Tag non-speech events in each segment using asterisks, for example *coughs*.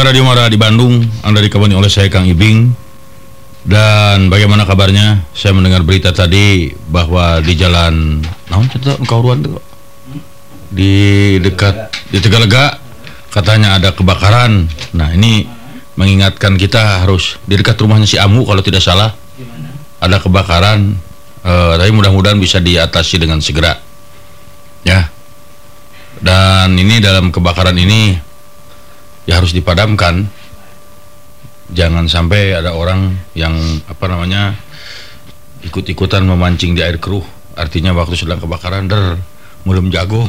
Radio Mara di Bandung, Anda dikabari oleh saya Kang Ibing. Dan bagaimana kabarnya? Saya mendengar berita tadi bahwa di jalan cerita di dekat di Tegalega katanya ada kebakaran. Nah, ini mengingatkan kita harus di dekat rumahnya si Amu kalau tidak salah ada kebakaran. Eh, tapi mudah-mudahan bisa diatasi dengan segera. Ya. Dan ini dalam kebakaran ini ya harus dipadamkan. Jangan sampai ada orang yang apa namanya ikut-ikutan memancing di air keruh. Artinya waktu sedang kebakaran der belum jago.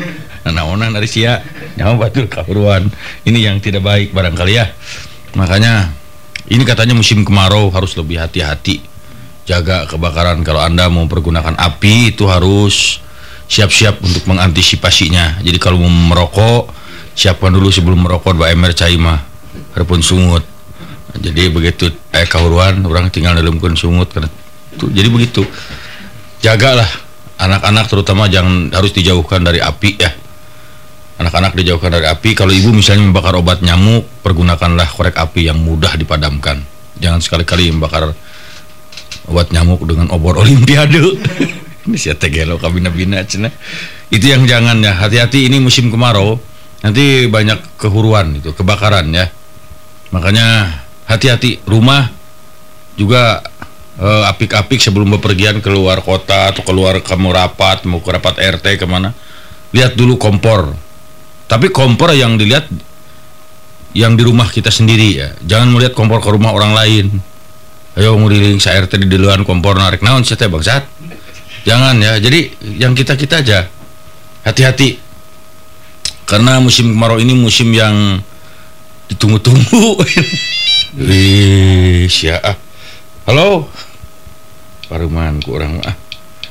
*laughs* Naonan dari sia nyawa batul kahuruan. Ini yang tidak baik barangkali ya. Makanya ini katanya musim kemarau harus lebih hati-hati. Jaga kebakaran. Kalau anda mau pergunakan api itu harus siap-siap untuk mengantisipasinya. Jadi kalau mau merokok siapkan dulu sebelum merokok dua ember cai mah. Harapun sungut. Jadi begitu eh kahuruan orang tinggal dalam kun sungut karena itu jadi begitu. Jagalah. Anak-anak terutama jangan harus dijauhkan dari api ya. Anak-anak dijauhkan dari api. Kalau ibu misalnya membakar obat nyamuk pergunakanlah korek api yang mudah dipadamkan. Jangan sekali-kali membakar obat nyamuk dengan obor olimpiade. *laughs* Ini sih tegelo kabina-bina cina? Itu yang jangan ya. Hati-hati ini musim kemarau nanti banyak kehuruan itu kebakaran ya. Makanya hati-hati rumah juga eh, apik-apik sebelum bepergian keluar kota atau keluar kamu rapat mau ke rapat RT ke mana. Lihat dulu kompor. Tapi kompor yang dilihat yang di rumah kita sendiri ya. Jangan melihat kompor ke rumah orang lain. Ayo nguriling sa RT di duluan kompor narik. Naon teh bangsat? Jangan ya. Jadi yang kita kita aja. Hati-hati karena musim kemarau ini musim yang ditunggu-tunggu *laughs* Wih, ya. Halo. Paruman kurang ah.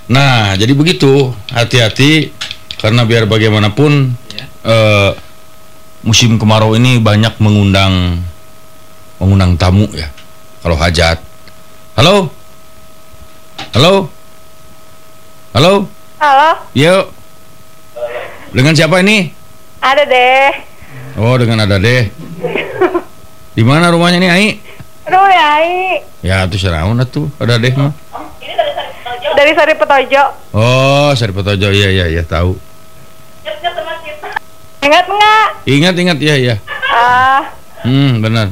Nah, jadi begitu. Hati-hati karena biar bagaimanapun eh, musim kemarau ini banyak mengundang mengundang tamu ya. Kalau hajat. Halo. Halo. Halo. Halo, Yuk. Dengan siapa ini? Ada deh. Oh, dengan ada deh. Di mana rumahnya nih, Ai? Aduh ya, Ai. Ya, itu seraun tuh. Ada deh mah. dari Sari Petojo. Oh, Sari Petojo, iya iya iya tahu. Ingat nggak? Ingat ingat ya ya. Ah, Hmm, benar.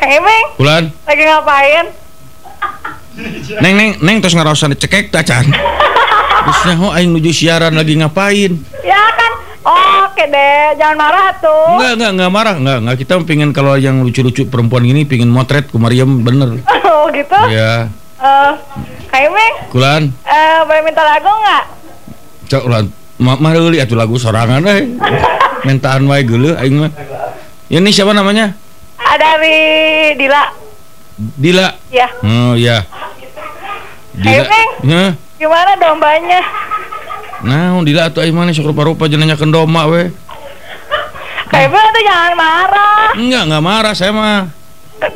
Kang Iming, Bulan, lagi ngapain? neng neng neng terus ngarosan cekek tacan. Terus oh aing nuju siaran lagi ngapain? Ya kan? Oke deh, jangan marah tuh. Enggak enggak enggak marah enggak enggak kita pengen kalau yang lucu-lucu perempuan gini pengen motret ku Mariam bener. *laughs* Oh gitu? Ya, Eh, Iming, kulan eh, boleh minta lagu nggak? cok ulan mah mah deuli atuh lagu sorangan euy. *laughs* Mentaan wae geuleuh aing mah. Ini siapa namanya? Ada dari Dila. Dila. Ya, Oh iya. Dila. Ya. Gimana dombanya? Nah, Dila aing mah sok rupa-rupa jenanya kendoma we. Iming tuh jangan marah. Enggak, enggak marah saya mah.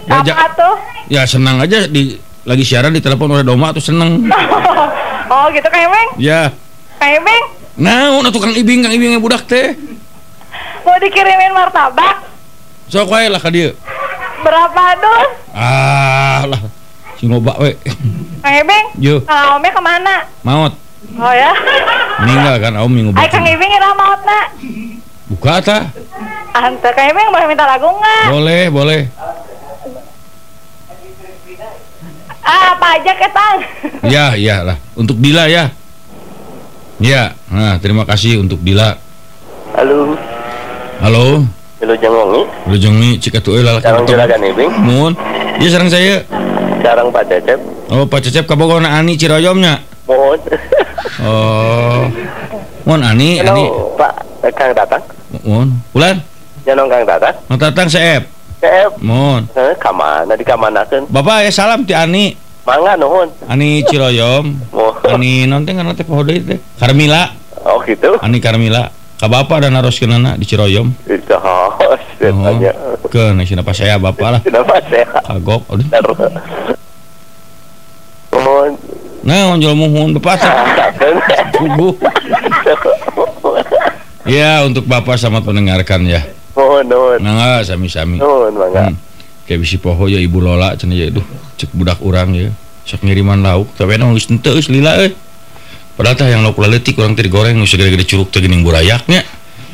Ya, Apa tuh? Ya senang aja di lagi siaran di telepon oleh Doma tuh seneng. *laughs* oh gitu Iming? ya. Iming, Nah, nah tukang ibing, kang ibing yang budak teh. mau dikirimin martabak? Sok wae lah ka dieu. Berapa dus? Ah, lah. Si loba we. Kang Ibing, Yo, Kang Aomnya ke mana? maot. Oh ya? Meninggal kan Om minggu Ay, Kang Ibing ira maut na. Buka ta? Ante, Kang Ibing boleh minta lagu nggak? Boleh, boleh. Ah, apa aja ketang? Ya, ya lah. Untuk Dila ya. Ya, nah terima kasih untuk Dila. Halo, Halo, halo Jangwangi, lu jengi cik atuh euy lalaki sarang juragan ibing, Mun. Iya sareng saya. sarang Pak Cecep, Oh, Pak Cecep kabogona Ani Ciroyomnya. mohon. Oh. Mun Ani, Ani. Halo Pak Kang Tatang, Mun. Bulan. nyanong Kang Tatang, Mang Tatang seep. Cep, Mun. eh, kamana di kamanakeun, Bapak ya salam ti Ani. mangga nuhun, Ani Ciroyom. mohon. Ani nonton kan teh poho deui teh. Karmila. Oh gitu, Ani Karmila. Ka bapak dan naroskeunana di Ciroyom. itu hos, Oh. tanya. Ke nasi pas saya bapak lah. Kenapa saya? Kagok. Aduh. Mohon, Nah, onjol muhun. Kakak. Subuh. Ya, untuk bapak sama pendengarkan ya. Nuhun, nuhun. Mangga sami-sami. Nuhun, mangga. Hmm. Kayak bisi poho ya ibu Lola cenah ya duh cek budak urang ya. Sok ngiriman lauk tapi emang geus teu geus lila euy. Padahal tah yang lauk laletik urang teh digoreng nu segede-gede curug teh geuning burayaknya.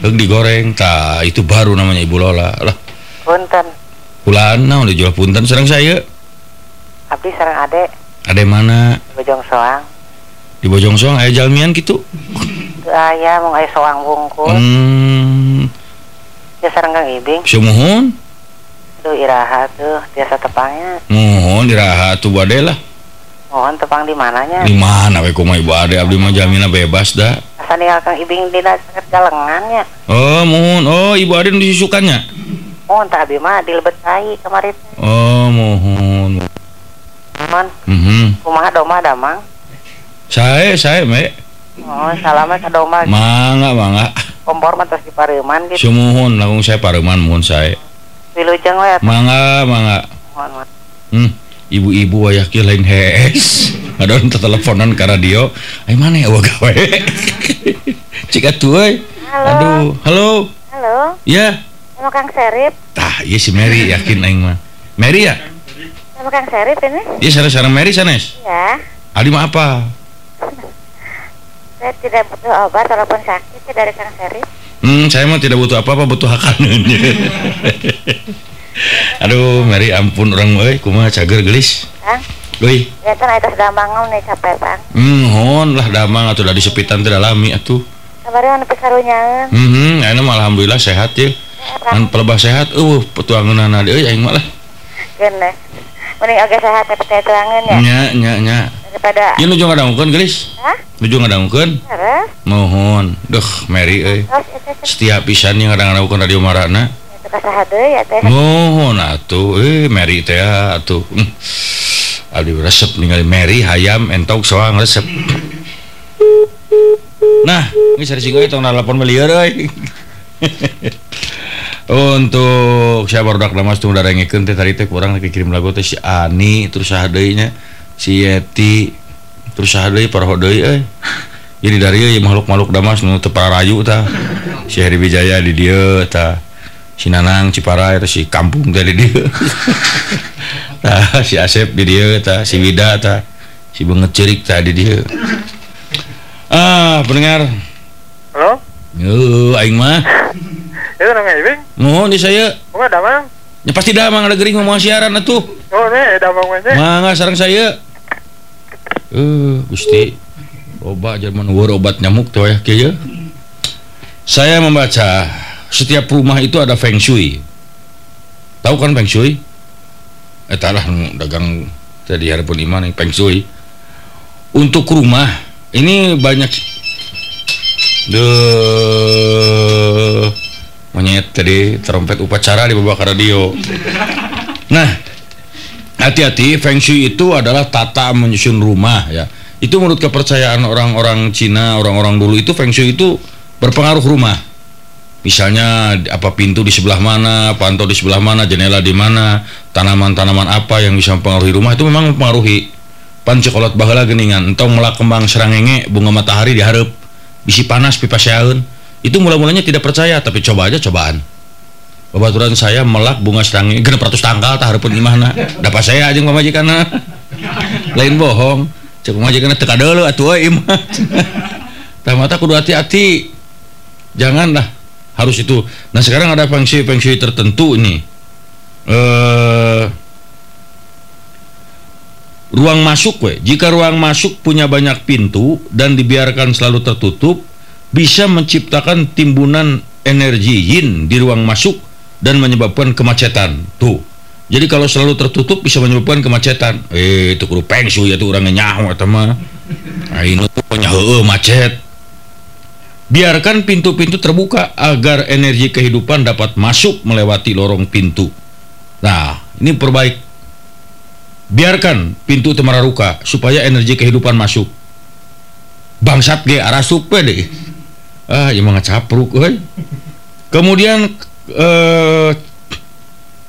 Heug digoreng, tah itu baru namanya ibu Lola. Lah, Punten, pulaan naon dijual punten sareng saya. abdi sareng ade Ada mana di Bojong Soang. di Bojongsoang aya jalmian gitu. Teu aya mung aya soang bungkus. Hmm, Ya sareng Kang Ibing, sumuhun. tuh iraha tuh biasa tepangnya. Mohon diraha tuh bade lah. Mohon tepang di mananya. Di mana we kumaha ibu ade abdi mah jamina bebas dah. Asa ninggal Kang Ibing dina sangat galengannya. Oh, mohon. Oh, ibu ade disusukannya. Mohon tak abdi mah dilebet cai kemarin. Oh, mohon. Mohon Mhm. kumaha doma damang. Saya, saya, me. Oh, salamet ka doma. Mangga, mangga. Kompor mah terus dipareuman gitu. Sumuhun, langkung saya pareman mohon saya. Wilujeng we. Mangga, mangga. Hmm. Ibu-ibu aya kieu lain hees. Ngadon teleponan ka radio. Ai mana ya gawe? *laughs* Cik atuh. Halo. Aduh, halo. Halo, Ya. sama Kang Serip. Tah, iya si Mary yakin aing mah. Mary ya? Sama Kang Serip ini. Iya sareng-sareng Mary sanes. Ya, Adi mah apa? *laughs* saya tidak butuh obat walaupun sakit ya dari Kang Serip. Hmm, saya mah tidak butuh apa-apa, butuh hakaneun. *laughs* Aduh, Mary ampun orang euy, kumaha cager gelis. Kang, Euy, ya kan atas damang nih capek Bang. hmm, hon lah damang atuh da disepitan teh lami atuh. Kabarnya nepi karunyaeun. Hmm, ayeuna mah alhamdulillah sehat ya. Eh, Kan pelebah sehat, eueuh petuangeunana deui aing mah lah. geunes. agak sehat tapi saya terangan ya? Nya nya nya. Daripada ini nuju ngadangkeun gelis? Nuju ngadangkeun? Mohon. Duh Mary euy. Setiap pisannya ngadang-ngadangkeun radio marana. Mohon atuh eh Mary teh ah, atuh. Hmm. Abdi resep ningali Mary hayam entok soang resep. Nah ini sering singgah itu 8 miliar euy. *laughs* untuk siapadak kurang kirim lagu teh si Ani terus sahadeinya si siti terus eh. jadi dari eh, makhluk-makhluk Damas Rayu ta. Syahri Wijaya di dia ta. Sinanang Cipara itu si kampung dari dia. *laughs* Nah, si Asep di dia ta. Si Wida ta. Si banget cerik tadi dia. Ah pendengar. Halo? Yuh, aing mah. Itu namanya Ibing? Mohon di saya. Bunga damang? Ya pasti dah mang ada gering ngomong siaran atuh. Oh, nih damang mana? Mangga sareng saya. Eh, Gusti. Loba Jerman war obat nyamuk teh ya kieu. Saya membaca setiap rumah itu ada feng shui. Tahu kan feng shui? Eta lah nu dagang tadi harapun iman yang feng shui. Untuk rumah ini banyak Duh Monyet tadi trompet upacara di bawah radio Nah Hati-hati Feng Shui itu adalah tata menyusun rumah ya Itu menurut kepercayaan orang-orang Cina Orang-orang dulu itu Feng Shui itu berpengaruh rumah Misalnya apa pintu di sebelah mana, pantau di sebelah mana, jendela di mana, tanaman-tanaman apa yang bisa mempengaruhi rumah itu memang mempengaruhi. Pan cokolot baheula geningan, entong melak kembang serangenge, bunga matahari diharap, bisi panas pipa syaun. Itu mula-mulanya tidak percaya, tapi coba aja cobaan. Babaturan saya melak bunga serangenge, genep ratus tangkal tak harapun imahna. Dapat saya aja pamajikanna. Lain bohong. Cek pamajikanna teka deuleu atuh euy imah. *laughs* Tah mata kudu hati-hati. Janganlah harus itu. Nah sekarang ada shui tertentu ini. Eh ruang masuk we. Jika ruang masuk punya banyak pintu dan dibiarkan selalu tertutup, bisa menciptakan timbunan energi yin di ruang masuk dan menyebabkan kemacetan. Tuh. Jadi kalau selalu tertutup bisa menyebabkan kemacetan. Eh itu kudu feng shui itu orangnya nyaho eta mah. Nah, tuh punya heueuh macet. Biarkan pintu-pintu terbuka agar energi kehidupan dapat masuk melewati lorong pintu. Nah, ini perbaik. Biarkan pintu temararuka supaya energi kehidupan masuk. Bangsat ge arasup we deh. Ah, ieu mah ngacapruk euy. Kemudian eh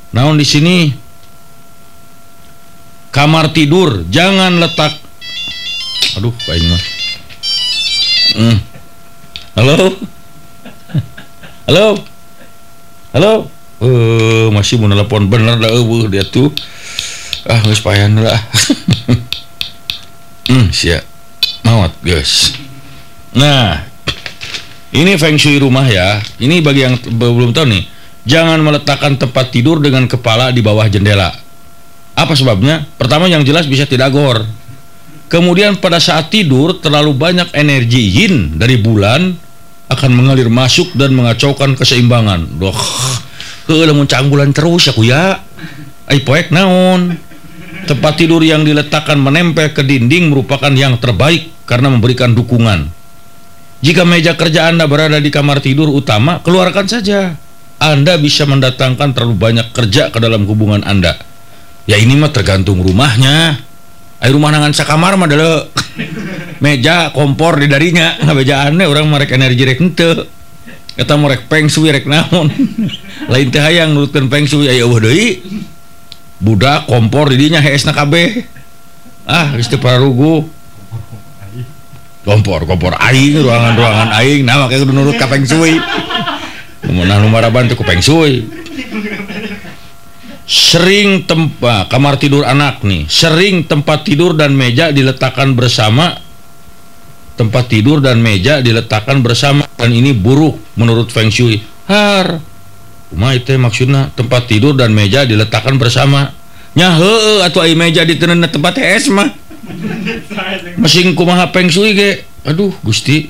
naon di sini kamar tidur jangan letak aduh aing mah. Hmm. Halo? Halo? Halo. Eh, masih mau telepon bener dah eueuh dia tuh. Ah, geus payan lah. *laughs* hmm, sia. Mawat, guys. Nah, ini feng shui rumah ya. Ini bagi yang belum tahu nih. Jangan meletakkan tempat tidur dengan kepala di bawah jendela. Apa sebabnya? Pertama yang jelas bisa tidak gor. Kemudian pada saat tidur terlalu banyak energi yin dari bulan akan mengalir masuk dan mengacaukan keseimbangan. Doh, heuh lamun cang bulan terus aku ya. Ai poek naon? Tempat tidur yang diletakkan menempel ke dinding merupakan yang terbaik karena memberikan dukungan. Jika meja kerja Anda berada di kamar tidur utama, keluarkan saja. Anda bisa mendatangkan terlalu banyak kerja ke dalam hubungan Anda. Ya ini mah tergantung rumahnya. Ayo rumah nangan sakamar mah adalah *laughs* meja kompor di darinya ngabejaannya orang merek energi rek. Eta merek feng shui rek naon. *laughs* Lain teh hayang nurutkeun feng shui aya eueuh deui. Budak kompor di dinya heesna kabeh. Ah, geus teu pararugu. Kompor, kompor aing, ruangan-ruangan aing, nah makanya kudu nurut ka feng shui. Nah, numaraban ku feng shui. Sering tempat kamar tidur anak nih, sering tempat tidur dan meja diletakkan bersama. Tempat tidur dan meja diletakkan bersama dan ini buruk menurut feng shui. Har. Kumaha itu maksudnya tempat tidur dan meja diletakkan bersama. Nya heueuh atuh ai meja di tempat es mah. *laughs* Masing kumaha feng shui ge. Aduh, Gusti.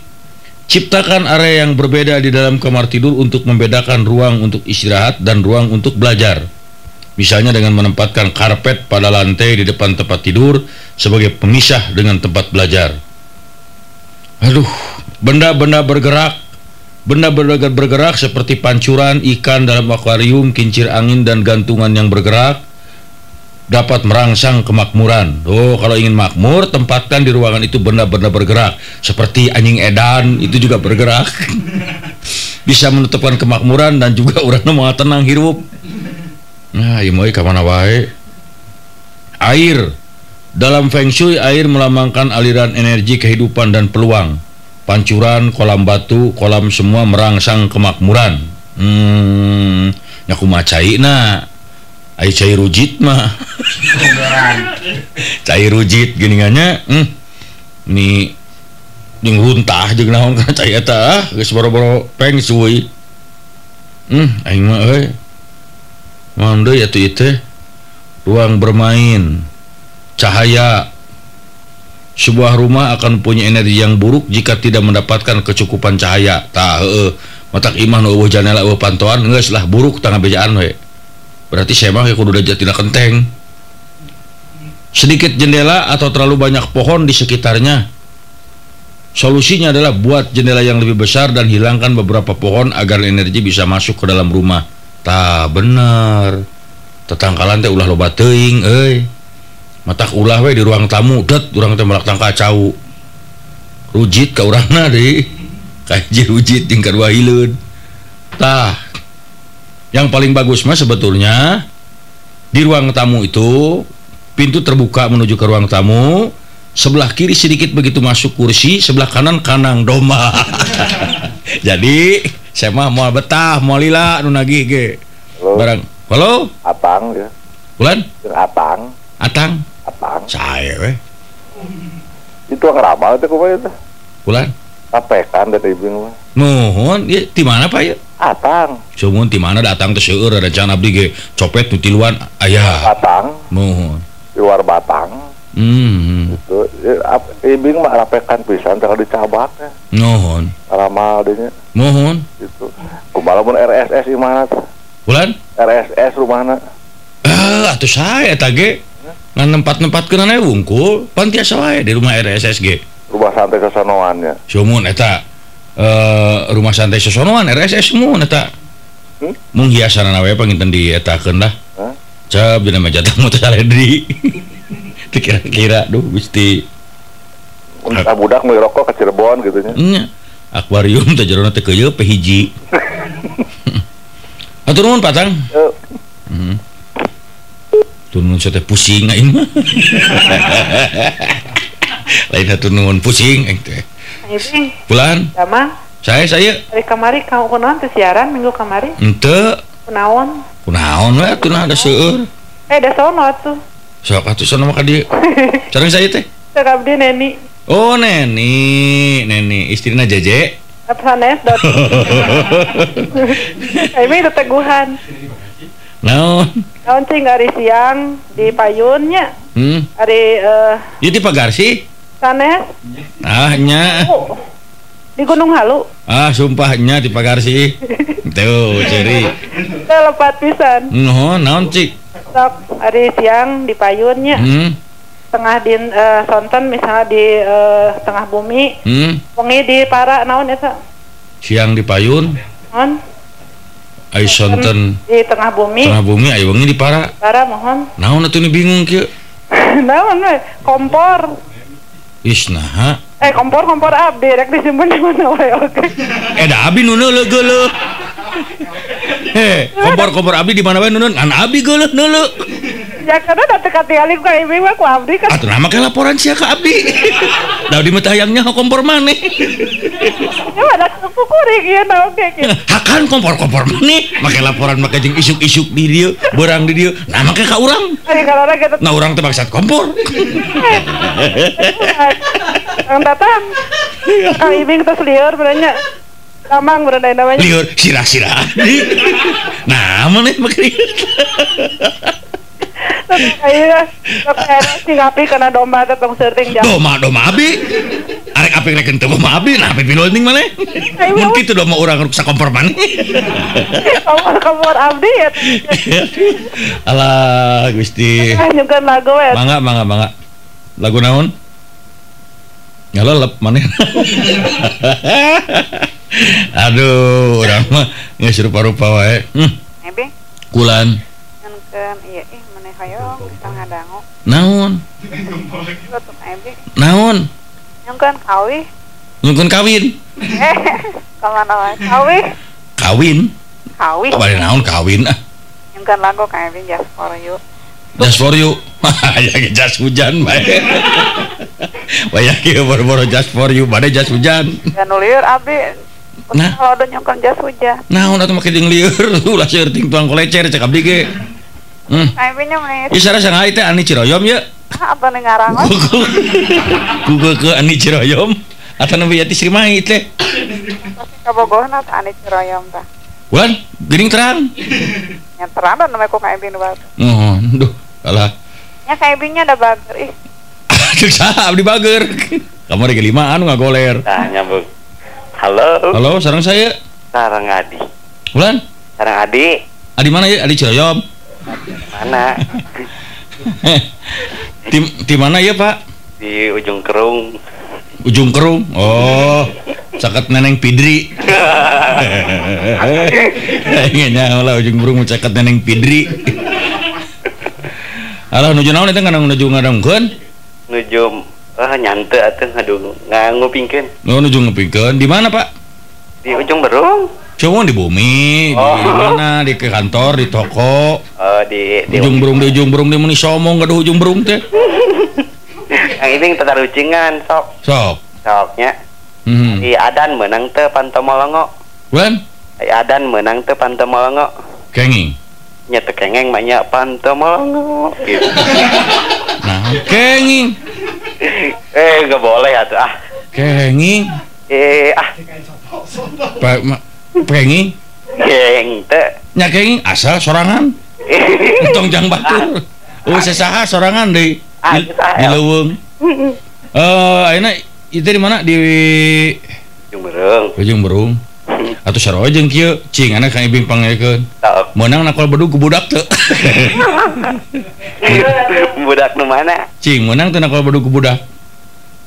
Ciptakan area yang berbeda di dalam kamar tidur untuk membedakan ruang untuk istirahat dan ruang untuk belajar. Misalnya dengan menempatkan karpet pada lantai di depan tempat tidur sebagai pemisah dengan tempat belajar. Aduh, benda-benda bergerak, benda-benda bergerak seperti pancuran ikan dalam akuarium, kincir angin dan gantungan yang bergerak dapat merangsang kemakmuran. Oh, kalau ingin makmur, tempatkan di ruangan itu benda-benda bergerak seperti anjing edan itu juga bergerak. *laughs* Bisa menutupkan kemakmuran dan juga *laughs* orang mau tenang hirup. Nah, ieu mah ka mana wae. Air. Dalam feng shui air melambangkan aliran energi kehidupan dan peluang. Pancuran, kolam batu, kolam semua merangsang kemakmuran. Hmm, nyaku macai na. Ayo cair rujit mah. *laughs* Cair rujit geningannya hmm. ini jeung huntah jeung naon ka cai eta ah. geus boro-boro peng suwi. Hmm aing mah euy. Maon deui atuh teh? Ruang bermain. Cahaya. Sebuah rumah akan punya energi yang buruk jika tidak mendapatkan kecukupan cahaya. Tah heeh matak imah nu eueuh janela eueuh pantoan geus lah buruk tangga bejaan we. Berarti saya mah kudu dajat tina kenteng. Sedikit jendela atau terlalu banyak pohon di sekitarnya. Solusinya adalah buat jendela yang lebih besar dan hilangkan beberapa pohon agar energi bisa masuk ke dalam rumah. Tah bener. Tetangkalan teh ulah loba teuing euy. Matak ulah we di ruang tamu, det urang teh melak tangka cau. Rujit ka urangna deui. Kaji rujit jeung kadua hileun. Tah. Yang paling bagus mah sebetulnya di ruang tamu itu pintu terbuka menuju ke ruang tamu sebelah kiri sedikit begitu masuk kursi sebelah kanan kanang domba. *laughs* Jadi saya mah mau betah mau lila nu nagih ge. Barang. Halo? Atang ya. bulan Atang, atang? Atang. saya weh. Itu ngeramal itu kumaha itu. bulan Sapekan dari ibu mah. Mohon ya di mana pak ya Atang, Sumun di mana datang teh seueur rencana abdi ge copet nu tiluan aya Atang mohon luar Batang. hmm Itu ibing mah rapekan pisan teh dicabak ya. mohon Ramal dinya mohon gitu. Kumaha mun RSS di mana teh? bulan RSS rumahna. Ah, atuh saya eta ge. Ngan nempat-nempatkeun aya wungkul, pan tiasa wae di rumah RSSG. Rumah santai kesonoannya. Sumun eta eh rumah santai sesonoan RSS semua neta hmm? menghiasan anak di dietakan lah huh? cab bina meja tamu *laughs* tersaledri kira-kira duh gusti. Entah budak mau rokok ke Cirebon gitu nya. Mm, akuarium teh jerona teh keuyeuk pe hiji. *laughs* Atur nuhun patang uh. hmm. tur nuhun teh pusing aing mah. *laughs* Lain atur nuhun pusing aing teh. Ibing, Bulan, sama saya saya dari kamari kamu kunaon teh siaran minggu kamari? ente Naon? Kunaon we atuh nah ada seueur. Eh, da sono tuh. Sok atuh sono mah ka dieu. *laughs* Sareng saya teh. Cek abdi neni. Oh, Neni, Neni, istrina Jeje. Apa sanes dot. *laughs* Ini itu teguhan. Naon? Naon cing hari siang di payunnya. Hmm. Hari eh Ieu ti pagar sih? Sanes. Ah, nya. Oh, di Gunung Halu. Ah, sumpahnya di pagar sih. *laughs* Tuh, ceri. Teu lepat pisan. Nuhun, naon cik? Sok hari siang di payunnya. Hmm. Tengah di eh, sonten misalnya di eh, tengah bumi. Hmm. Wengi di para naon eta? Siang di payun, Mohon ai sonten di tengah bumi. tengah bumi aya wengi di para. Para mohon. Naon atuh bingung kieu? *laughs* naon we? Kompor. Is naha? Eh kompor kompor abdi rek disimpan di mana we oke. Eh da abi nu neuleuh geuleuh. Heh, *laughs* kompor-kompor abdi di mana wae nuneun? An abi geuleuh neuleuh. Abdi kan. Atuh nama ke laporan sia ka abdi. Da di mah hayangnya kompor maneh. Ya oke kieu. Hakan kompor-kompor maneh make laporan make jeung isuk-isuk di dieu, beurang di dieu. Nah kalau orang Nah urang teh maksud kompor. Ang datang. Kang Ibing terus liur beranya. Kamang beranda namanya. Liur sirah-sirah. Nah, mana make karena domba. Doma doma abi. Arek apik rek teu doma abi, nah abi piloting maneh. Mun kitu doma urang ruk sakompor maneh. Kamar kamar abdi ya. Alah Gusti. Nyukan lagu ya. Mangga mangga mangga. Lagu naon? Ngalelep maneh. *laughs* Aduh, mah rupa-rupa wae. Hmm, kulan. Naon? Naon? Kawin. Eh, *laughs* ke mana wae? Kawi. Kawin? Kawi. Bari naon kawin ah. Nyungkeun lagu ka ebing just for you. Just for you. *laughs* ya jas hujan bae. *laughs* Waya kieu boro-boro just for you, bade jas hujan. Dan nulieur abdi. Nah. Kalau udah nyungkeun jas hujan. Naon atuh make jeung lieur, ulah seueuting tuang kolecer cek abdi ge. Hmm. Teh Ani Ciroyom ya. Ah, apa nih ngarang *laughs* we? Kugu ke Ani Ciroyom. Atau nabi yati Sri Mai teh. Pasti kabogohna teh ane ciroyom tah. Wan, geuning terang. Yang terang dan namanya ku ka ebing nu bagus. Mohon, duh, kalah. Ya ka ebingnya ada bager ih. Cek saha abdi bager. Kamu rege lima anu ngagoler. Nah, nyambung. Halo, Halo, sareng saya. sarang Adi. Ulan, Sarang Adi, Adi mana ya? Adi Ciroyom. Mana? *laughs* Di, di mana ya Pak? Di ujung kerung. Ujung Kerung. Oh, caket neneng Pidri. *laughs* Ingatnya lah ujung Kerung caket neneng Pidri. Alah nuju naon eta kana nuju ngadongkeun? Nuju ah nyante atuh ngadu ngupingkeun Nu nuju ngepikeun. Di mana, Pak? di ujung berung. Cuma di bumi, Oh. di mana? Di ke kantor, di toko. Oh, di di Ujung burung di ujung burung di meni somong gak ada ujung burung teh. *laughs* Yang ini tetar ucingan sok Sok. soknya. Hmm. Di Adan menang teu pantomolongo. Wan, Di Adan menang teu pantomolongo. kenging. Nya teu kengeng mah nya pantomolongo. Gitu. *laughs* Nah, kenging. eh, gak boleh atuh ah. Kenging. Eh, ah, Pa, prengi nyaking asal sorangan? *laughs* Tongjang batur uh ah. sesaha sorangan di ah, di leweng eh ayeuna itu di mana? Di Ujung Berung. Ujung Berung. Atau saro jeung kieu. Cing anak kang ibing pangaekeun meunang nakal bedu ku budak teu *laughs* budak nu mana? Cing meunang teu nakal bedu ku budak.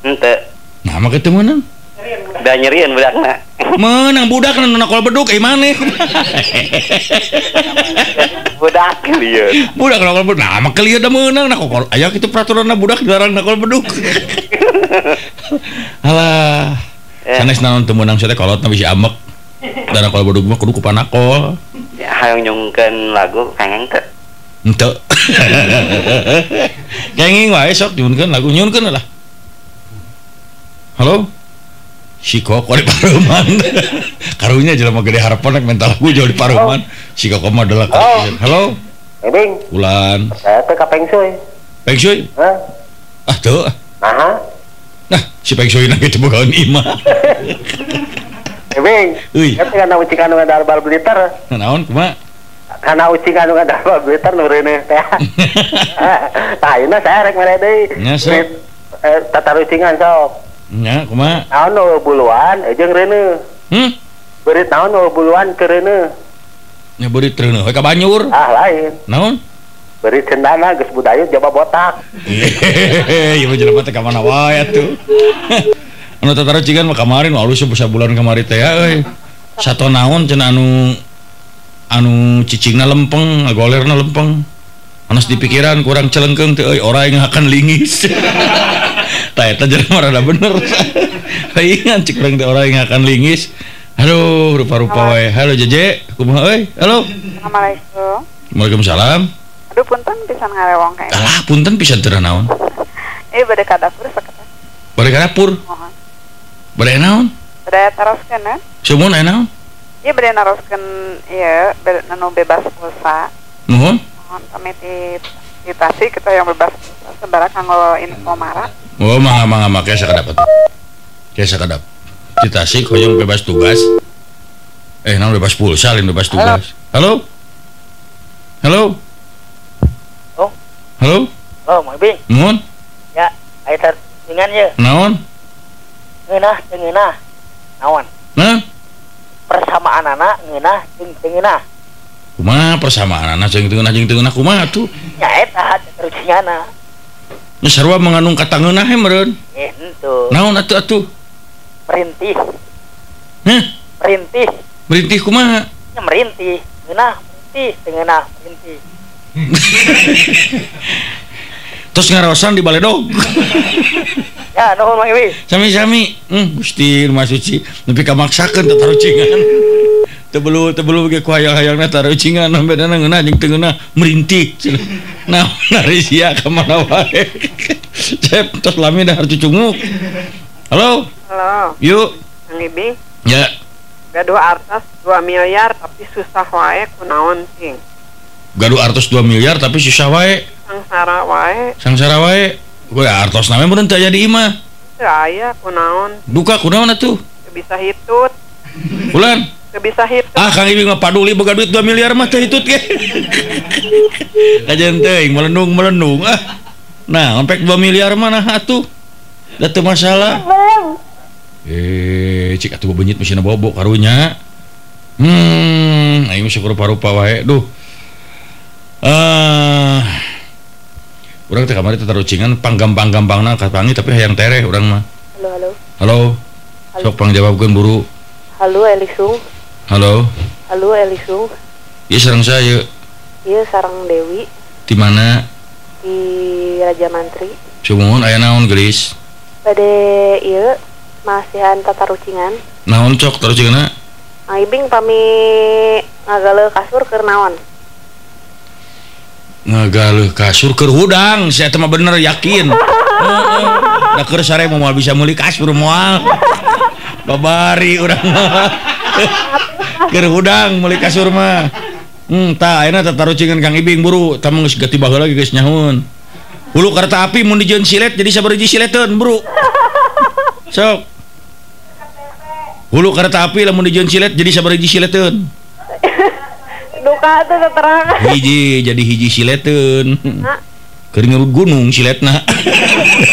Henteu. Nah mah kitu meunang. Da nyerieun budakna. *laughs* Menang budak nu nakol bedug eh maneh. *laughs* Budak lieur. budak nakol bedug. Nah, maka lieu da menang nakol. Aya kitu peraturanna budak dilarang nakol bedug. *laughs* Alah. Eh. Sanes naon teu meunang sia teh kolot na bisi amek. Dan nakol bedug mah kudu ku panakol. Ya, hayang nyungkeun lagu kengeng teu. Henteu. Kenging wae sok nyunkeun lagu nyunkeun lah. Halo? Si koko di Pareman *laughs* karunya jelema gede harapan rek mental aku jauh di Pareman si koko mah adalah halo. Ibing, Ulan. Saya teh ka Peng Shui. Peng Shui ah tuh. Nah, nah si Peng Shui nang gitu bukan ima. *laughs* Ibing, Uy. kan kana ucing anu ngadabar Blitar. nah naon kumaha? Kana ucing anu ngadabar Blitar nu reuneuh teh. *laughs* Tah ayeuna saya rek mere deui. Eh, tatarucingan sok. Nya kumaha Naon nu buluan, jeung reuneuh. hmm Berit naon nu buluan ke reuneuh. nya beurit treuneuh we ka Banyur Ah lain. naon Berit cendana geus budayut coba botak. *laughs* Iya mah jelema teh ka mana wae atuh. *laughs* Anu tatarucingan mah kemarin alus bisa bulan kemarin teh ya euy. Sato naon cenah anu anu cicingna lempeng, ngagolerna lempeng. Anas di pikiran kurang celengkeung teh euy ora yang akan lingis. *laughs* Tah eta jelema rada bener. *laughs* Ingan cik urang teh ora yang akan lingis. Aduh, rupa-rupa wae. Halo Jeje, kumaha euy? Halo. Assalamualaikum. Waalaikumsalam. Aduh punten pisan ngarewong kayak. Alah, punten pisan teu naon. Eh bade ka dapur sakata. Bade ka dapur, Mohon. bade naon? Bade teruskeun ya. Sumun aya naon? Iya bade naroskeun ieu bade anu bebas pulsa. Nuhun. Mohon kita yang bebas sebara kanggo info mara. Oh, mangga mangga kayak sakadap atuh. Kayak sakadap. Di Tasik hoyong bebas tugas. Eh, naon bebas pulsa lain bebas tugas. Halo? Halo? Oh. Halo? Oh, mau Ibing. Nuhun. Ya, aya tar dengan ye. Naon? Ngeunah teu ngeunah. Naon? Nah, Persamaan anak ngeunah jeung kumaha persamaan anak jeung teu jeung teu kumaha tuh? Nya eta terusingana. Nya sarua mengandung kata ngeunah he meureun. Ento. Naon atuh atuh? Merintih, Heh, merintih. merintih kumaha? Nya merintih. Ngeunah, merintih, teu ngeunah, merintih. *laughs* Terus ngarosan di baledog. *laughs* Ya, nuhun Mang. Sami-sami. Hmm, Gusti Rumah Suci nepi kamaksakeun teh tarucingan. Teu belu teu belu ge ku hayang-hayangna tarucingan bedana ngeunah jeung teu ngeunah merintih. Nah, nari sia ka mana wae. Cep tos lami dah cucunguk. Halo, Halo, yuk. Ibing. Ya, Gaduh artas 2 miliar tapi susah wae kunaon ting. gaduh artos 2 miliar tapi susah wae. Sangsara wae Sangsara wae. Gue artos namanya meureun teu aya di imah. teu aya kunaon Duka kunaon atuh? bisa hitut, Bulan. Bisa hitut. Ah Kang Ibing mah paduli boga duit 2 miliar mah teh hitut ge. *laughs* Kajen teuing melendung melendung ah. Nah, ompek 2 miliar mah nah atuh. Da teu masalah. Eh, cik atuh benyit mesin bobo karunya. Hmm, aing mah rupa-rupa wae. Duh. Ah. Urang teh kamari teh tarucingan panggampang-gampangna kapangi tapi hayang tereh urang mah. Halo, halo. Halo. Sok pangjawabkeun buru. Halo Elisung. Halo. Halo Elihu. Iya sarang saya. Iya sarang Dewi. Di mana? Di Raja Mantri. Sumuhun aya naon gelis? Pada iya masihan tata rucingan. Naon cok tarucingan? Aibing pami ngagale kasur keur naon? Ngagale kasur keur hudang, saya si mah bener yakin. *laughs* Heeh. Da keur sare mau bisa meuli kasur moal. *laughs* Babari urang mah. Keur hudang meuli kasur mah. Hmm tah ayeuna teh tarucingan Kang Ibing buru. Tah geus baheula lagi geus nyahun. Hulu kereta api mun dijieun silet jadi sabaraha sileteun buru. Sok. Hulu kereta api lamun dijieun silet jadi sabaraha sileteun. Duka tuh keterangan. hiji jadi hiji sileteun keur ngerut gunung siletna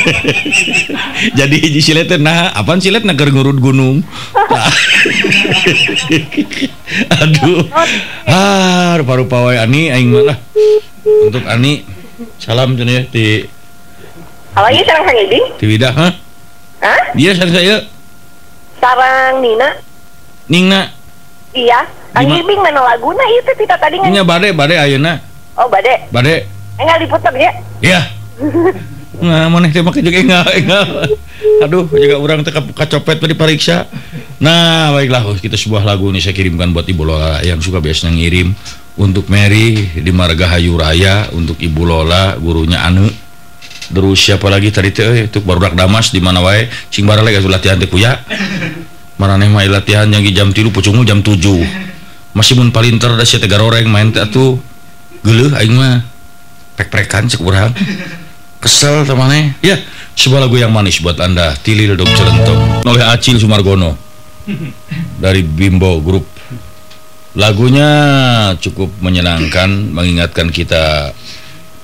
*laughs* jadi hiji sileteun nah apaan siletna keur ngerut gunung Tah. *laughs* aduh ah rupa-rupa wae ani aing mah lah untuk ani salam cenah ya di Halo iya sarang Kang Ibing? di widah hah Hah? dia sareng saya Sarang Nina? ningna Iya. Kang? Ibing mana laguna itu kita tadi ngan. nya bade bade ayeuna Oh bade. bade Enggak diputer ya. Ya. Nah, mana teh make juga enggak enggak. Aduh, juga orang teh ka- kacopet tadi diperiksa. Nah, baiklah kita sebuah lagu ini saya kirimkan buat Ibu Lola yang suka biasanya ngirim untuk Mary di Margahayu Raya untuk Ibu Lola gurunya Anu. Terus siapa lagi tadi teh eh, itu barudak Damas di mana wae cing barale geus latihan teh kuya. Maraneh mah latihan yang jam tilu pucungul jam 7 masih mun palinter da sia teh garoreng main teh atuh geuleuh aing mah prek-prekan cek urang kesel temannya. Ya sebuah lagu yang manis buat anda. Tilil Dok Celentong. Oleh Acil Sumargono. Dari Bimbo Group. Lagunya cukup menyenangkan mengingatkan kita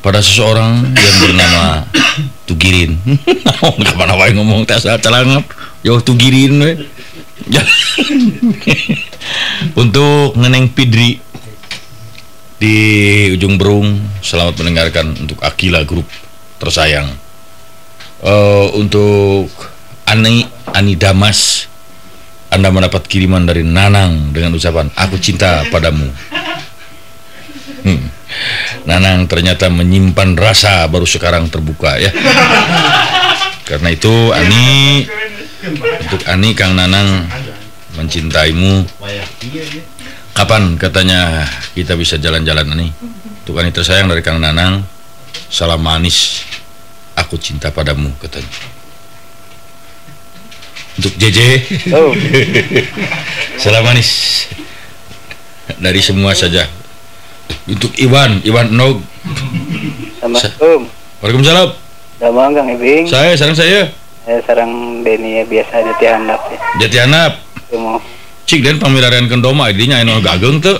pada seseorang yang bernama Tugirin. *laughs* Kapan apa ngomong tak salah celangap jauh Tugirin *laughs* untuk Neneng Pidri di ujung berung selamat mendengarkan untuk Akila Group tersayang. Eh, untuk Ani Ani Damas Anda mendapat kiriman dari Nanang dengan ucapan aku cinta padamu. Hmm. Nanang ternyata menyimpan rasa baru sekarang terbuka ya. Karena itu Ani untuk Ani Kang Nanang mencintaimu kapan? Katanya kita bisa jalan-jalan Ani untuk Ani tersayang dari Kang Nanang. Salam manis. Aku cinta padamu katanya. Untuk JJ Oh, *laughs* salam manis. Dari semua saja. Untuk Iwan Iwan Nog. Assalamualaikum. Waalaikumsalam. Damang Kang Ibing. saya sarang saya. Saya sarang Deni ya biasa aja tihandap ya. Jati cik Cikden pamirarian kendoma ID nya anu gageng teu.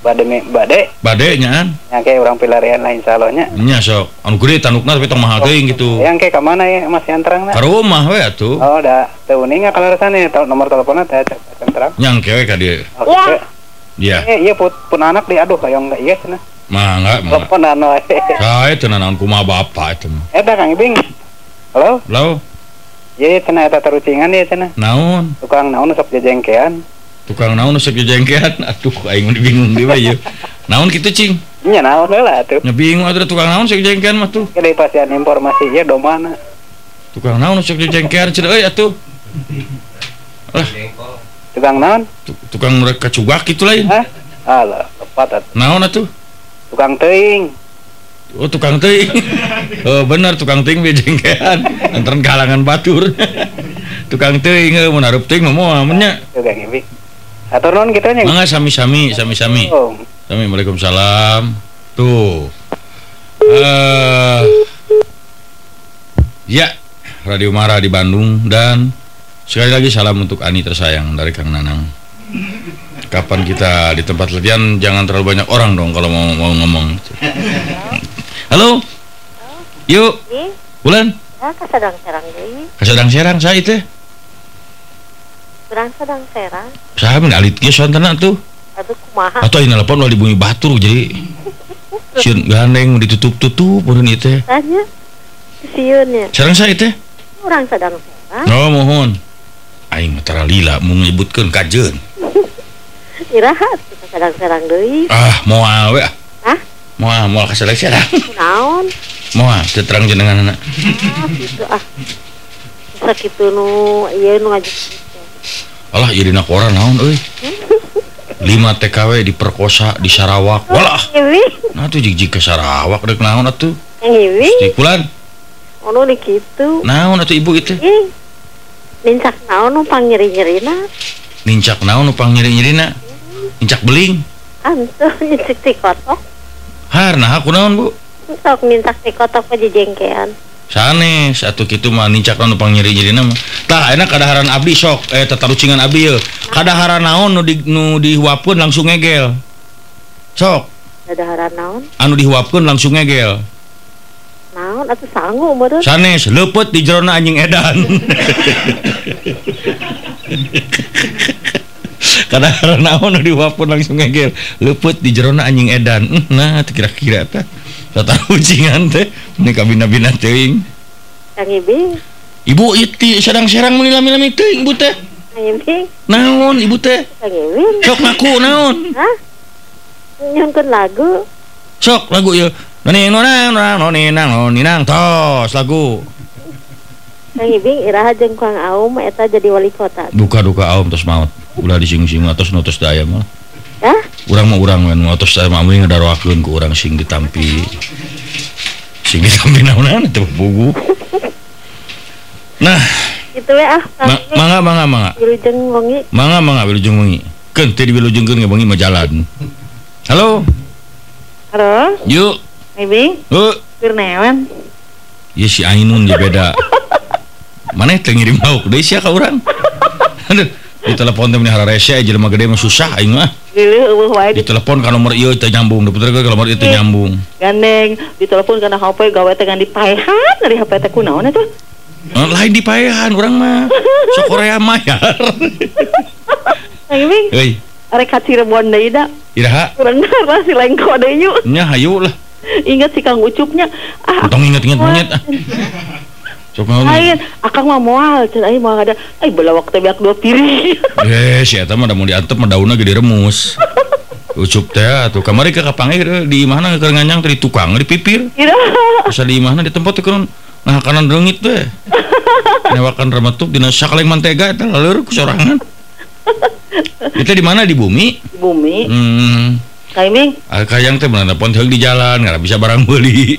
Bade me bade. Bade nyaan. Nya ke urang pilarian lain salonya. Nya sok. Anu gede tanukna tapi tong mahal teuing gitu. Yang ke ka mana ya Mas Yantrang? Ka rumah we atuh. Oh da. Teu uning kalaresane nomor teleponna teh Yantrang. Yang ke we ka dieu. Iya. Iya. Iya pun anak di aduh kayak enggak iya cenah. Mangga. Telepon anu. Saya tenan naon kumaha bapa eta mah. Eta Kang Bing. Halo? Halo. Eta terucingan ya naon Tukang naon sok jejengkean. tukang naon usah jengkean *laughs* aduh aing bingung di bae ye naon kitu cing Nya naon lah tuh. nya bingung ada tukang naon usah jengkean mah tuh Kita pasian informasi ya do mana. tukang naon usah jengkean cenah euy atuh Tukang naon? Tu- tukang mereka cugak gitu lain Hah? Alah, tepat atuh. naon atuh Tukang teuing. Oh tukang teuing. oh bener tukang teuing bejengkean. Antara kalangan batur. tukang teuing eh, mun hareup teuing mah moal mun nya. Atur nuhun kita nya. Mangga sami-sami, sami-sami. Oh, Sami Waalaikumsalam. Tuh. Eh Ya, Radio Mara di Bandung dan sekali lagi salam untuk Ani tersayang dari Kang Nanang. Kapan kita di tempat latihan jangan terlalu banyak orang dong kalau mau mau ngomong. Halo. Yuk, Ih, Bulan. ya kasadang serang deui. Kasadang serang saya teh. Kurang sedang serang. Saya mengalit ge sontana tuh. Aduh kumaha. Atau ini telepon udah dibunyi batur jadi Siun gandeng ditutup-tutup ieu teh. Tanya. Siunnya. Serang saya teh. Kurang sedang serang. Oh mohon. Aing mah tara lila mau nyebutkeun kajeun. *laughs* Irahat sedang serang deui. Ah, moal we. ah. Moal moal kaseleksi ada. Naon? Moal terang jenengan anak. Ah, gitu ah. Sakitu nu ieu nu ngaji. Alah ieu dina koran naon euy. *laughs* 5 TKW diperkosa di Sarawak. Walah. Nah tuh jijik ke Sarawak rek naon atuh? Ngiwi. bulan. Ono di kitu. Naon atuh ibu itu? Nincak naon nu pangiri nyerina. Nincak naon nu pangiri nyerina. Nincak beling. Antuh *laughs* ti kotok. Harna aku naon Bu? Sok minta ti kotak aja jengkean sanes atuh gitu mah nincak anu pangnyiri jadi nama tah enak kadaharan abdi sok eh tata rucingan abdi ya kadaharan naon nu di nu dihuapkeun langsung ngegel? Sok. Kadaharan naon? Anu dihuapkeun langsung ngegel? Naon atau sanggup meureun. Sanes leupeut di jerona anjing edan. *laughs* naon *laughs* diwapun langsung ngegel leput di jerona anjing edan. Nah kira-kira teh. Tata teh. Ini kabina bina teing kang ibu ibu iti sedang serang menilami-lami teing ibu teh. Naon ibu teh? Sok ngaku naon? Nyongkon lagu. Sok lagu ya noni nonang noni nang noni nang tos lagu. Kang Ibing iraha jeung Kang Aum eta jadi wali kota. Duka duka Aum terus maut. Ulah disinggung-singgung atos nutus daya mah. Hah? Urang mah urang men atos daya mah mending ngadaroakeun ku urang sing ditampi. Sing ditampi naonan teu bugu. Nah, Gitu ya ah. Ma mangga mangga mangga. Wilujeng wengi. Mangga mangga wilujeng wengi. Keun teh di wilujengkeun ge wengi mah jalan. Halo. Halo, Yuk. Ibing, Oh, Firnewan. ya si Ainun ya beda. Mana teh ngirim lauk deui sia ka urang. Aduh, *laughs* di telepon teh meni hararese jelema gede mah susah aing mah. Lili eueuh wae Di di telepon ka nomor ieu teh nyambung, diputer ke nomor ieu teh nyambung. gandeng, ditelepon kana HP gawe teh kan dipaehan dari HP teh kunaon eta? Eh, lain di paehan urang mah. Sok Korea mayar. Kang *laughs* Ibing, Euy, arek ka Cirebon deui da. iraha Urang ngarana si lengko deui yuk. nya hayu lah. Ingat si Kang Ucupnya. Ah, Tong inget-inget monyet ah. *laughs* Sok lain, akang mah moal, cenah aing moal ada. Ai belawak teh beak dua piring. *laughs* Eh, si eta mah da mun diantep mah daunna gede remus. *laughs* Ucup teh atuh kamari ke kapange di mana keur nganyang teh di tukang di pipir. Ira. Asa di mana di tempat teh nah kanan reungit teh. *laughs* Newakan remetuk dina sakaleng mantega eta laleur ku sorangan. Itu di mana di bumi? Di bumi. Hmm. Kang Ibing, Ah, Kayang teh bener pon di jalan nggak bisa barang beli.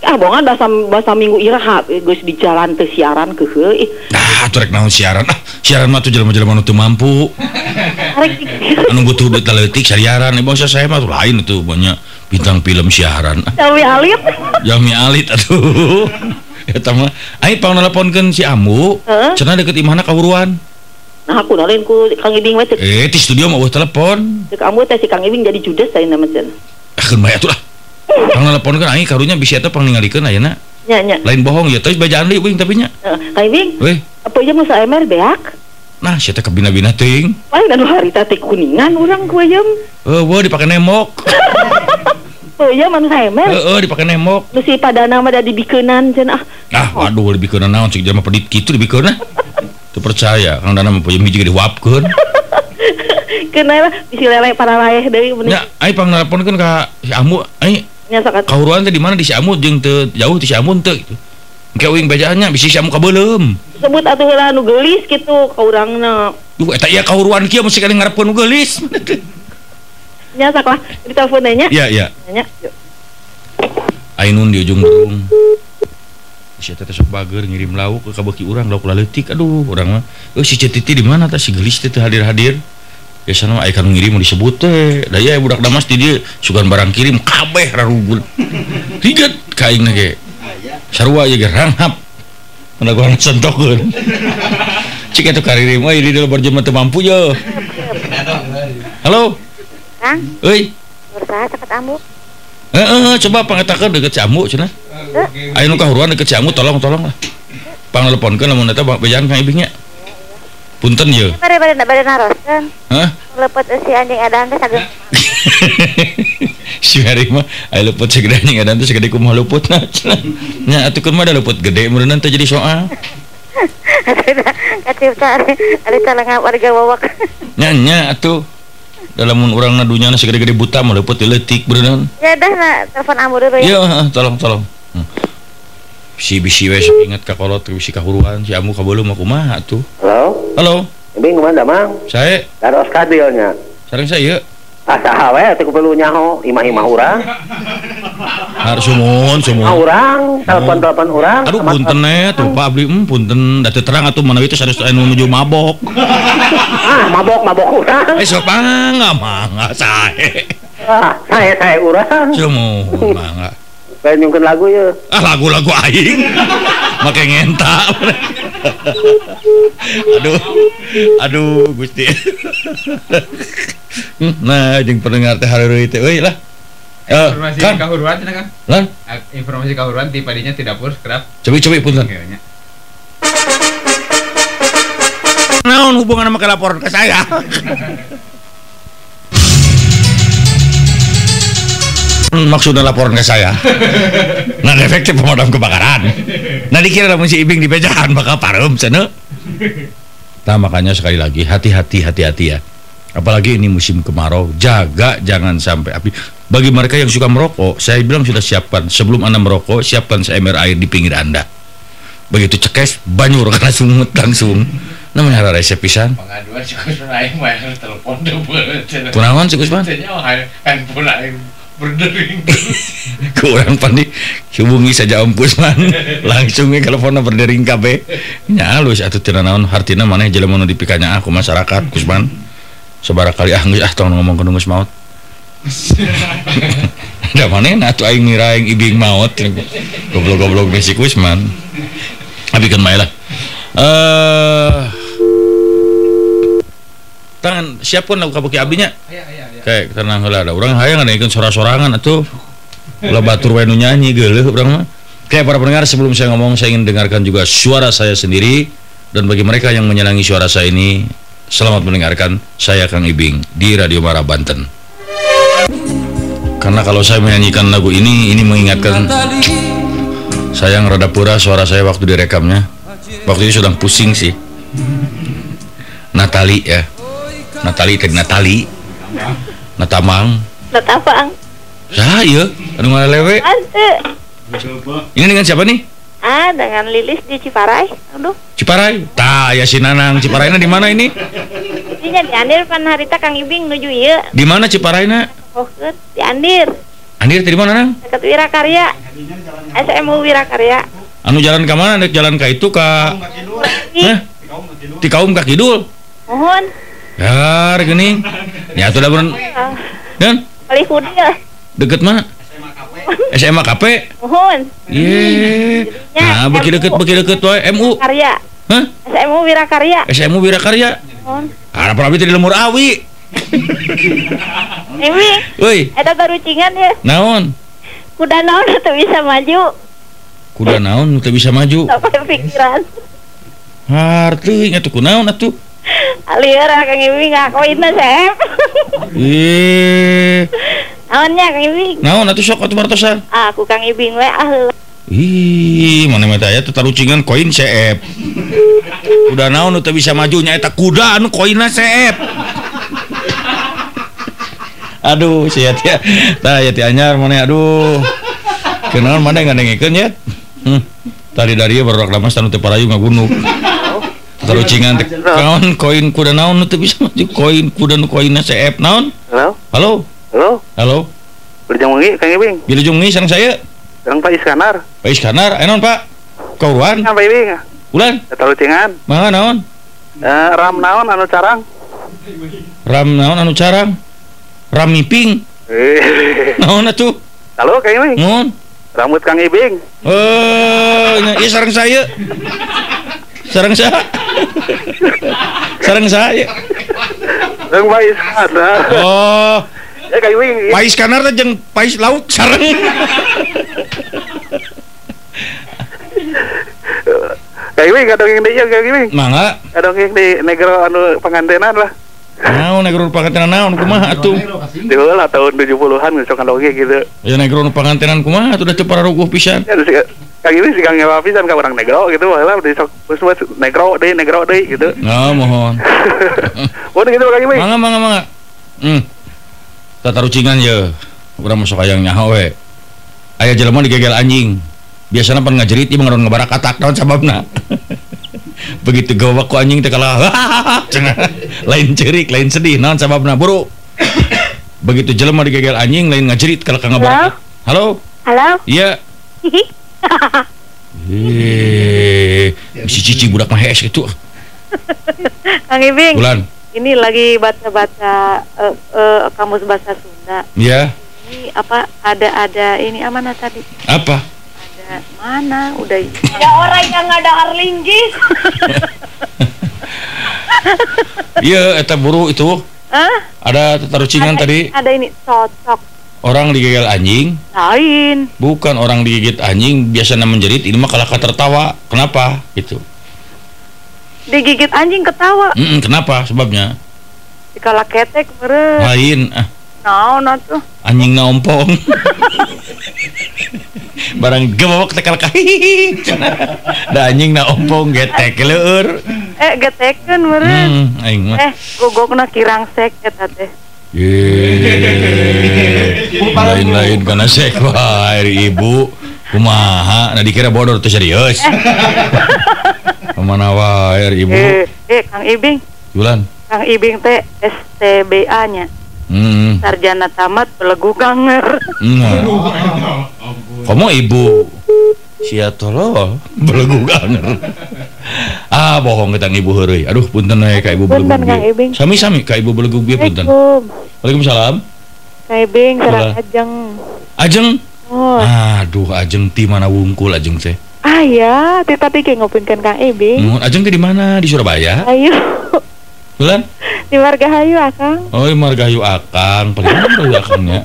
Ah bongan bahasa bahasa minggu iraha geus di jalan teh siaran ke heui. Nah, tuh rek naon siaran. Ah, siaran mah tuh jelema-jelema nu teu mampu. *laughs* Anu butuh duit taleutik siaran. Eh, bangsa saya mah tuh lain itu banyak bintang film siaran. Ah, Jawi alit. *laughs* Jami alit atuh. *laughs* Eta mah aing pang nelponkeun si Ambu. Heeh. Cenah deket imahna kawuruan. Nah aku nolin ku Kang Ibing we Eh, di studio mah eueuh telepon. cek ambu teh si Kang Ibing jadi judes saya nama cenah. Ah, keun bae atuh lah. Pang nelponkeun aing karunya bisa eta pang ningalikeun ayeuna. Nya nya. Lain bohong ya, tapi bajaan deui wing tapi nya. Eh, Kang Ibing, Weh, apa aja mau AMR beak? nah si eta kabina-bina teuing. Paling anu harita teh kuningan urang ku ayam. Eh, wah dipake nemok. *laughs* Oh iya manu AMR. Heeh, dipake nemok. Nu si padana mah da dibikeunan cenah. Ah, waduh lebih kena naon cik jelema pedit kitu lebih kena. *laughs* Teu percaya, Kang Dana mah poe hiji ge diwapkeun. *laughs* Kena lah bisi lele para laeh deui mun Nya, ai pang nelponkeun ka si Amu, ai sakat. Kauruan teh di mana di si Amu jeung teu jauh di si Amu teu gitu. Engke uing bajaannya bisi si Amu kabeulem. Sebut atuh heula nu geulis kitu ka urangna. Duh eta ieu kauruan kieu mesti kali ngarepkeun nu geulis. Nya *laughs* saklah di telepon nya. Iya, iya. Nya. Ainun di ujung burung. Si eta teh sok bager ngirim lauk ke kabeuki urang lauk laletik. Aduh, urang mah. Eh si Cetiti di mana tah si gelis teh hadir-hadir. biasanya akan ngirim disebut teh. Daya budak damas di dia sugan barang kirim kabeh rarugul. Tiga kain nage. Sarua ya geranghap menaguan sentokun *laughs* cik itu karir mah ini dalam berjemaah tuh mampu yo halo? Kang oi usaha cepat ambu eh, eh coba pangetakan deket jamu cina ayo nukahuruan deket jamu tolong tolong lah pang teleponkan lamun neta bejalan kang ibingnya. Punten ye. Pada pada pada naroskeun. Hah? Lepet si anjing edan teh saged. *laughs* si Mary mah aya luput segede anjing ada teh segede kumaha luput nah. Nya atukeun mah ada luput gede meureunna teh jadi soal. *laughs* Kacip cari ada calengap warga wawak. Nya nya atuh. Dalam urang nadunya segede-gede buta mah luput leutik beuneunan. Ya dah nah, telepon ambu dulu ya. Iya, heeh, tolong tolong. Hmm. Si bisi we sok inget ka kolot bisi kahuruan si Amu kabeuleuh mah kumaha atuh. Halo, Halo Ibing kemana mang? Saya Daros kadilnya Sarang saya Asaha ah, we atuh perlu nyaho imah-imah urang. Harus sumun sumun. Ah urang telepon-telepon urang. Aduh punten eh tuh Pak Abdi hmm, punten da terang atuh mana itu harus anu menuju mabok. *laughs* ah mabok mabok urang. Eh sok mangga mangga sae. Ah sae sae urang. Sumun mangga. Pengen nyungkeun lagu ye. Ah lagu-lagu aing. Make ngenta. aduh. Aduh Gusti. Hmm, nah, jeung pendengar teh hareureuy teh euy lah. Eh, informasi kan, kahuruan cenah kan lan, Eh, informasi kahuruan di padinya tidak pur kerap cobi-cobi punten. kayaknya Naon hubungan sama laporan ke saya? *laughs* Maksudnya laporan ke saya. *laughs* Nah efektif pemadam kebakaran. Nah dikira namun si Ibing di bakal parum sana Nah makanya sekali lagi hati-hati hati-hati ya. Apalagi ini musim kemarau Jaga jangan sampai api. Bagi mereka yang suka merokok Saya bilang sudah siapkan Sebelum anda merokok Siapkan seember air di pinggir anda. Begitu cekes Banyur karena *laughs* sungut langsung. Namanya hara resep pisan. Pengaduan kun aing mah telepon cenah Kunaon cenah handphone aing Berdering. *laughs* kurang pandi hubungi saja Om Kusman *laughs* langsung ke teleponnya berdering KB nya halus atuh tina naon hartina maneh jelema nu dipikanya aku masyarakat Kusman sabara kali ah geus ah tong ngomong ke geus maut. Da maneh na atuh aing ngira aing ibing maut goblok-goblok besi Kusman abikeun mah lah. Eh tangan siapun lagu kabeki abinya? Aya aya aya. Kayak tenang heula ada orang hayang ngadaikeun sora-sorangan atuh. Ulah batur we nu nyanyi geuleuh urang mah. Oke para pendengar sebelum saya ngomong saya ingin dengarkan juga suara saya sendiri. Dan bagi mereka yang menyenangi suara saya ini selamat mendengarkan. Saya Kang Ibing di Radio Mara Banten. Karena kalau saya menyanyikan lagu ini ini mengingatkan saya yang rada pura suara saya waktu direkamnya. Waktu itu sedang pusing sih. Natali ya. Natali teh Natali Natamang Letapang. saya anu ngalewe Ante. ini dengan siapa nih Ah, dengan Lilis di Ciparai. Aduh, Ciparai tah ya si Nanang Ciparainya di mana ini di Andir pan harita Kang Ibing nuju ieu. di mana Ciparainya Oh, di Andir. Andir di mana nang Dekat Wirakarya. SMU Wirakarya. anu jalan ke mana Nek jalan ke itu ka Ih, Hah? di kaum ka kidul mohon. Ya gini ya tuh udah bener Ah, dan Kali hudil. deket mana SMA KP Mohon. Ye. Nah, beki deket beki deket wae MU. Karya. Hah? SMU Wirakarya. SMU Wirakarya. Mohon. Apa abdi di lemur awi. *laughs* Ini, Woi, ada barucingan ya. naon? Kuda naon tuh bisa maju. Kuda naon teu bisa maju. Sampai pikiran. Harteuy atuh kunaon atuh? Alieur Kang Ibing ngakoin na sep. Eh, Naonnya Kang Ibing? naon atuh sok atuh martosan? Aku Kang Ibing we ah Ih, mana mah aya teu tarucingan koin CF. Kuda naon teu bisa maju nya eta kuda anu koinna CF. Aduh, sia teh. Tah ya teh anyar mana aduh. Kenaon mana ngandengkeun ya? Hmm. Tadi dari ieu baru lama tanu teh parayu ngagunuk. Tarucingan teh kaon koin kuda naon teu bisa maju koin kuda nu koinna CF naon? Halo? Halo? Halo? Halo? Berjam wengi Kang Ibing. Wilujeng nih sang saya. Kang Pak Iskandar. Pak Iskandar, eh naon Pak? Kauruan? Kang Pak Ibing. Ulan? Tahu cengan. Mangga naon? Eh, ram naon anu carang? Ram naon anu carang? Ram miping. Eh. *laughs* Naon atuh? Halo Kang Ibing. Naon? Rambut Kang Ibing. Eh, nya ieu sareng saya. Sareng saya. sareng saya. Kang Pak Iskandar. Oh, Ya Kang Ibing. Pak Iskandar teh jeung Pais lauk sareng. Kang Ibing kadang yang di Kang Ibing. Mangga. Kadang yang di negara anu pengantenan lah. Naon negro pangantenan naon kumaha atuh? Di heula tahun 70-an sok oge gitu. Ya negro pangantenan kumaha atuh da teu pararuguh pisan. Kang Ibing si Kang Nyawa pisan ka orang negro gitu heula di sok geus negro deui negro deui gitu. Nah, mohon. *laughs* Oh gitu Kang Ibing. Mangga mangga mangga. Hmm. Tatarucingan ya. Urang masuk ayang nyaho we. Aya jelema digegel anjing. Biasana pan ngajerit ieu ngaron ngabarak atak naon sababna. *laughs* Begitu gawak ku anjing teh kalah. *laughs* Cenah. lain cerik, lain sedih naon sababna, Buru. *coughs* Begitu jelema digegel anjing lain ngajerit kalau ngabarak. Halo? Halo. Iya. *laughs* Eh, si cici budak mah hees gitu. Kang Ibing. Bulan. Ini lagi baca-baca eh, eh, kamus bahasa Sunda. Ya. Ini apa ada ada ini amanah tadi? Apa? Ada mana? Udah. Ada orang yang ada Arlinggis. Iya, eta buru itu. Hah? Ada tarucingan Ada- tadi Ada ini cocok orang digigil anjing, lain. bukan orang digigit anjing biasanya menjerit, ini mah kalah tertawa. Kenapa? Gitu. Digigit anjing ketawa. Mm-mm, kenapa? Sebabnya Dikala ketek meureun. lain ah, Naon atuh? anjing naompong. Barang gemawak tekal kahi. *laughs* Da anjing naompong getek leur. Eh getekeun meureun. Hmm, aing mah. Eh, gogokna kirang sek eta teh. Lain-lain karena sek wae ibu. Kumaha? Nah dikira bodor tuh serius. Ke mana wae ibu? Eh, eh Kang Ibing, Bulan. Kang Ibing teh STBA-nya. Hmm. Sarjana tamat belegu ganger. Nah. *laughs* Kamu ibu Sia tolol belegu ganger. Ah bohong kita ibu heureuy. Aduh punten we ka ibu belegu. Punten, Kang Ibing. Sami-sami ka ibu belegu bieu punten. Waalaikumsalam. Kang Ibing sareng Ulah. ajeng. Ajeng. Oh, Aduh ajeng ti mana wungkul ajeng teh. ah ya, ti tadi kayak ngopinkan Kang Ibing. Mohon ajeng ke di mana? Di Surabaya? Ayo, Bulan? di Marga Hayu Akang. Oh, di Margahayu Akang. Paling Margahayu Akangnya?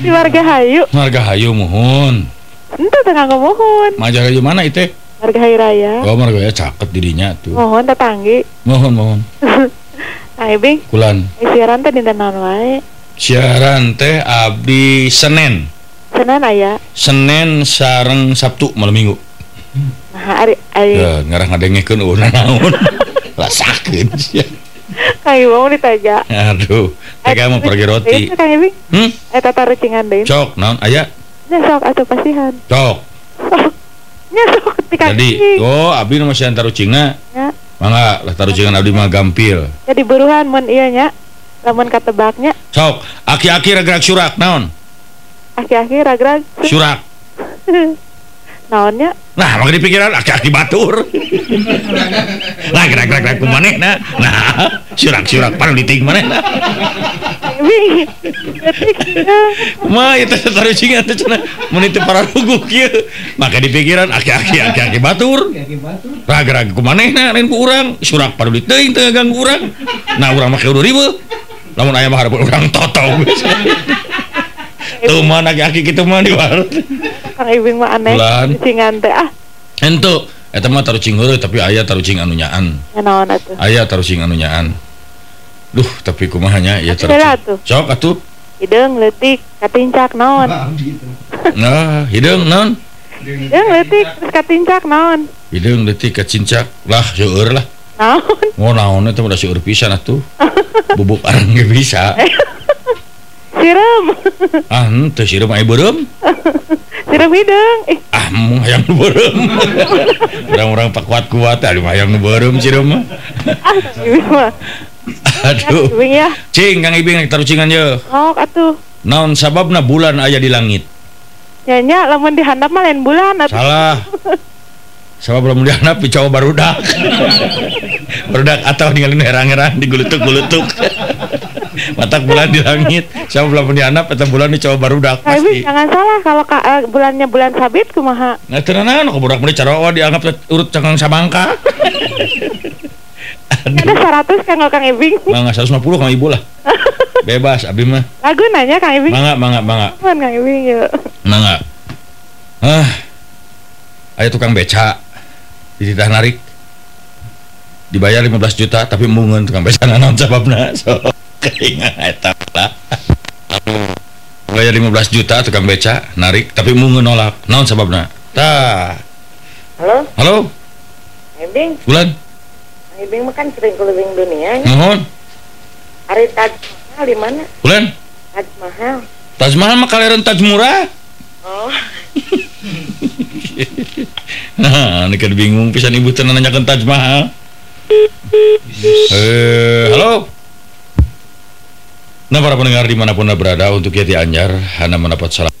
Di Marga Hayu. Margahayu mohon. Ente tengah ngomohon. Margahayu mana itu? Marga Hayu Raya. Oh, Margahayu caket dirinya tuh. Mohon tetanggi. Mohon, mohon. *laughs* Kang Ibing, Kulan. siaran teh dinten naon wae. Siaran teh abdi Senin. Senin aya. Senin sareng Sabtu malam Minggu. Nah, ari ari Ya, ngarah ngadengekeun eueuh naon. *laughs* Rasakeun sia. Ibing mau ditaja. Aduh, teh mau pergi roti. Itu Kang Ibing. Hmm? Eh tata rucingan deui. Cok, naon aya? Nya sok atuh pasihan. Cok. Sok. Nya sok ti Kang Jadi, oh abdi nu masih antar ucingna. Ya. Mangga, lah tarucingan abdi mah gampil. Jadi buruhan mun ieu nya. Lamun katebaknya Sok, aki-aki ragrag surak naon? aki-aki ragrag. Surak. *laughs* Naonnya? Nah, maka dipikiran aki-aki batur. *laughs* Lah gerak-gerak kumanehna. Nah, surak-surak paru diting manehna. Ibing. *laughs* maka di pikiran aki-aki aki-aki batur. Ragu manehnain kurang surak padu ditein tegang kurang nah orang pakai udah ribu namun ayam harap orang totong. Tuh mana aki-aki gitu mah di warung. Kang ibing mah aneh. Cingan teh ah. Ento eta mah tarucing cinguru tapi ayah taruh cing anunyaan. Ayah tarucing anunyaan. Duh tapi kumahnya ya sok atuh. Hideung leutik katincak naon? Nah *laughs* hideung naon? Hidung leutik terus katincak naon? Hideung leutik katincak. Lah seueur lah. Naon? Oh naon itu udah seueur pisan atuh. Bubuk arang ge bisa. *laughs* Siram *laughs* ah teu siram ai beureum. Siram hideung. eh. ah mung hayang beureum. Urang-urang pak kuat-kuat ah hayang beureum siram mah. Ah mah. *laughs* Aduh. Ibing ya. Cing Kang Ibing tarucingan ye. Sok atuh. Naon sababna bulan aya di langit? Nyanya lamun dihandap mah lain bulan atuh. Salah. Sabab belum dihanap dicoba *laughs* barudak. barudak atau ninggalin herang-herang digulutuk-gulutuk. *laughs* Matak bulan di langit. Sabab belum dihanap eta bulan dicoba barudak pasti. jangan salah kalau ka, eh, bulannya bulan sabit kumaha. Nah, tenan kok budak meni carawa dianggap urut cangkang samangka. Ada 100 Kang Kang Ibing. Mangga 150 sama ibu lah. *laughs* Bebas abi mah. Lagu nanya Kang Ibing. Mangga mangga mangga. Apaan Kang Ibing yuk. Mangga. Ah. Ayo tukang beca. Dititah narik. Dibayar 15 juta tapi mungun tukang beca naon sababna. *laughs* So, keingat eta lah. Bayar 15 juta tukang beca narik tapi mungun nolak. Naon sababna? Tah. Halo, Halo, Ibing. Bulan. Ibing mah kan sering keliling dunia. Mohon. Hari Taj Mahal di mana? Bulan. Taj Mahal. Taj Mahal mah kalian Taj murah. Oh, *laughs* Nah, ini kan bingung pisan ibu teu nanyakeun Taj Mahal. Eh, halo. Nah, para pendengar di mana pun anda berada untuk Yati Anjar, Anda mendapat salam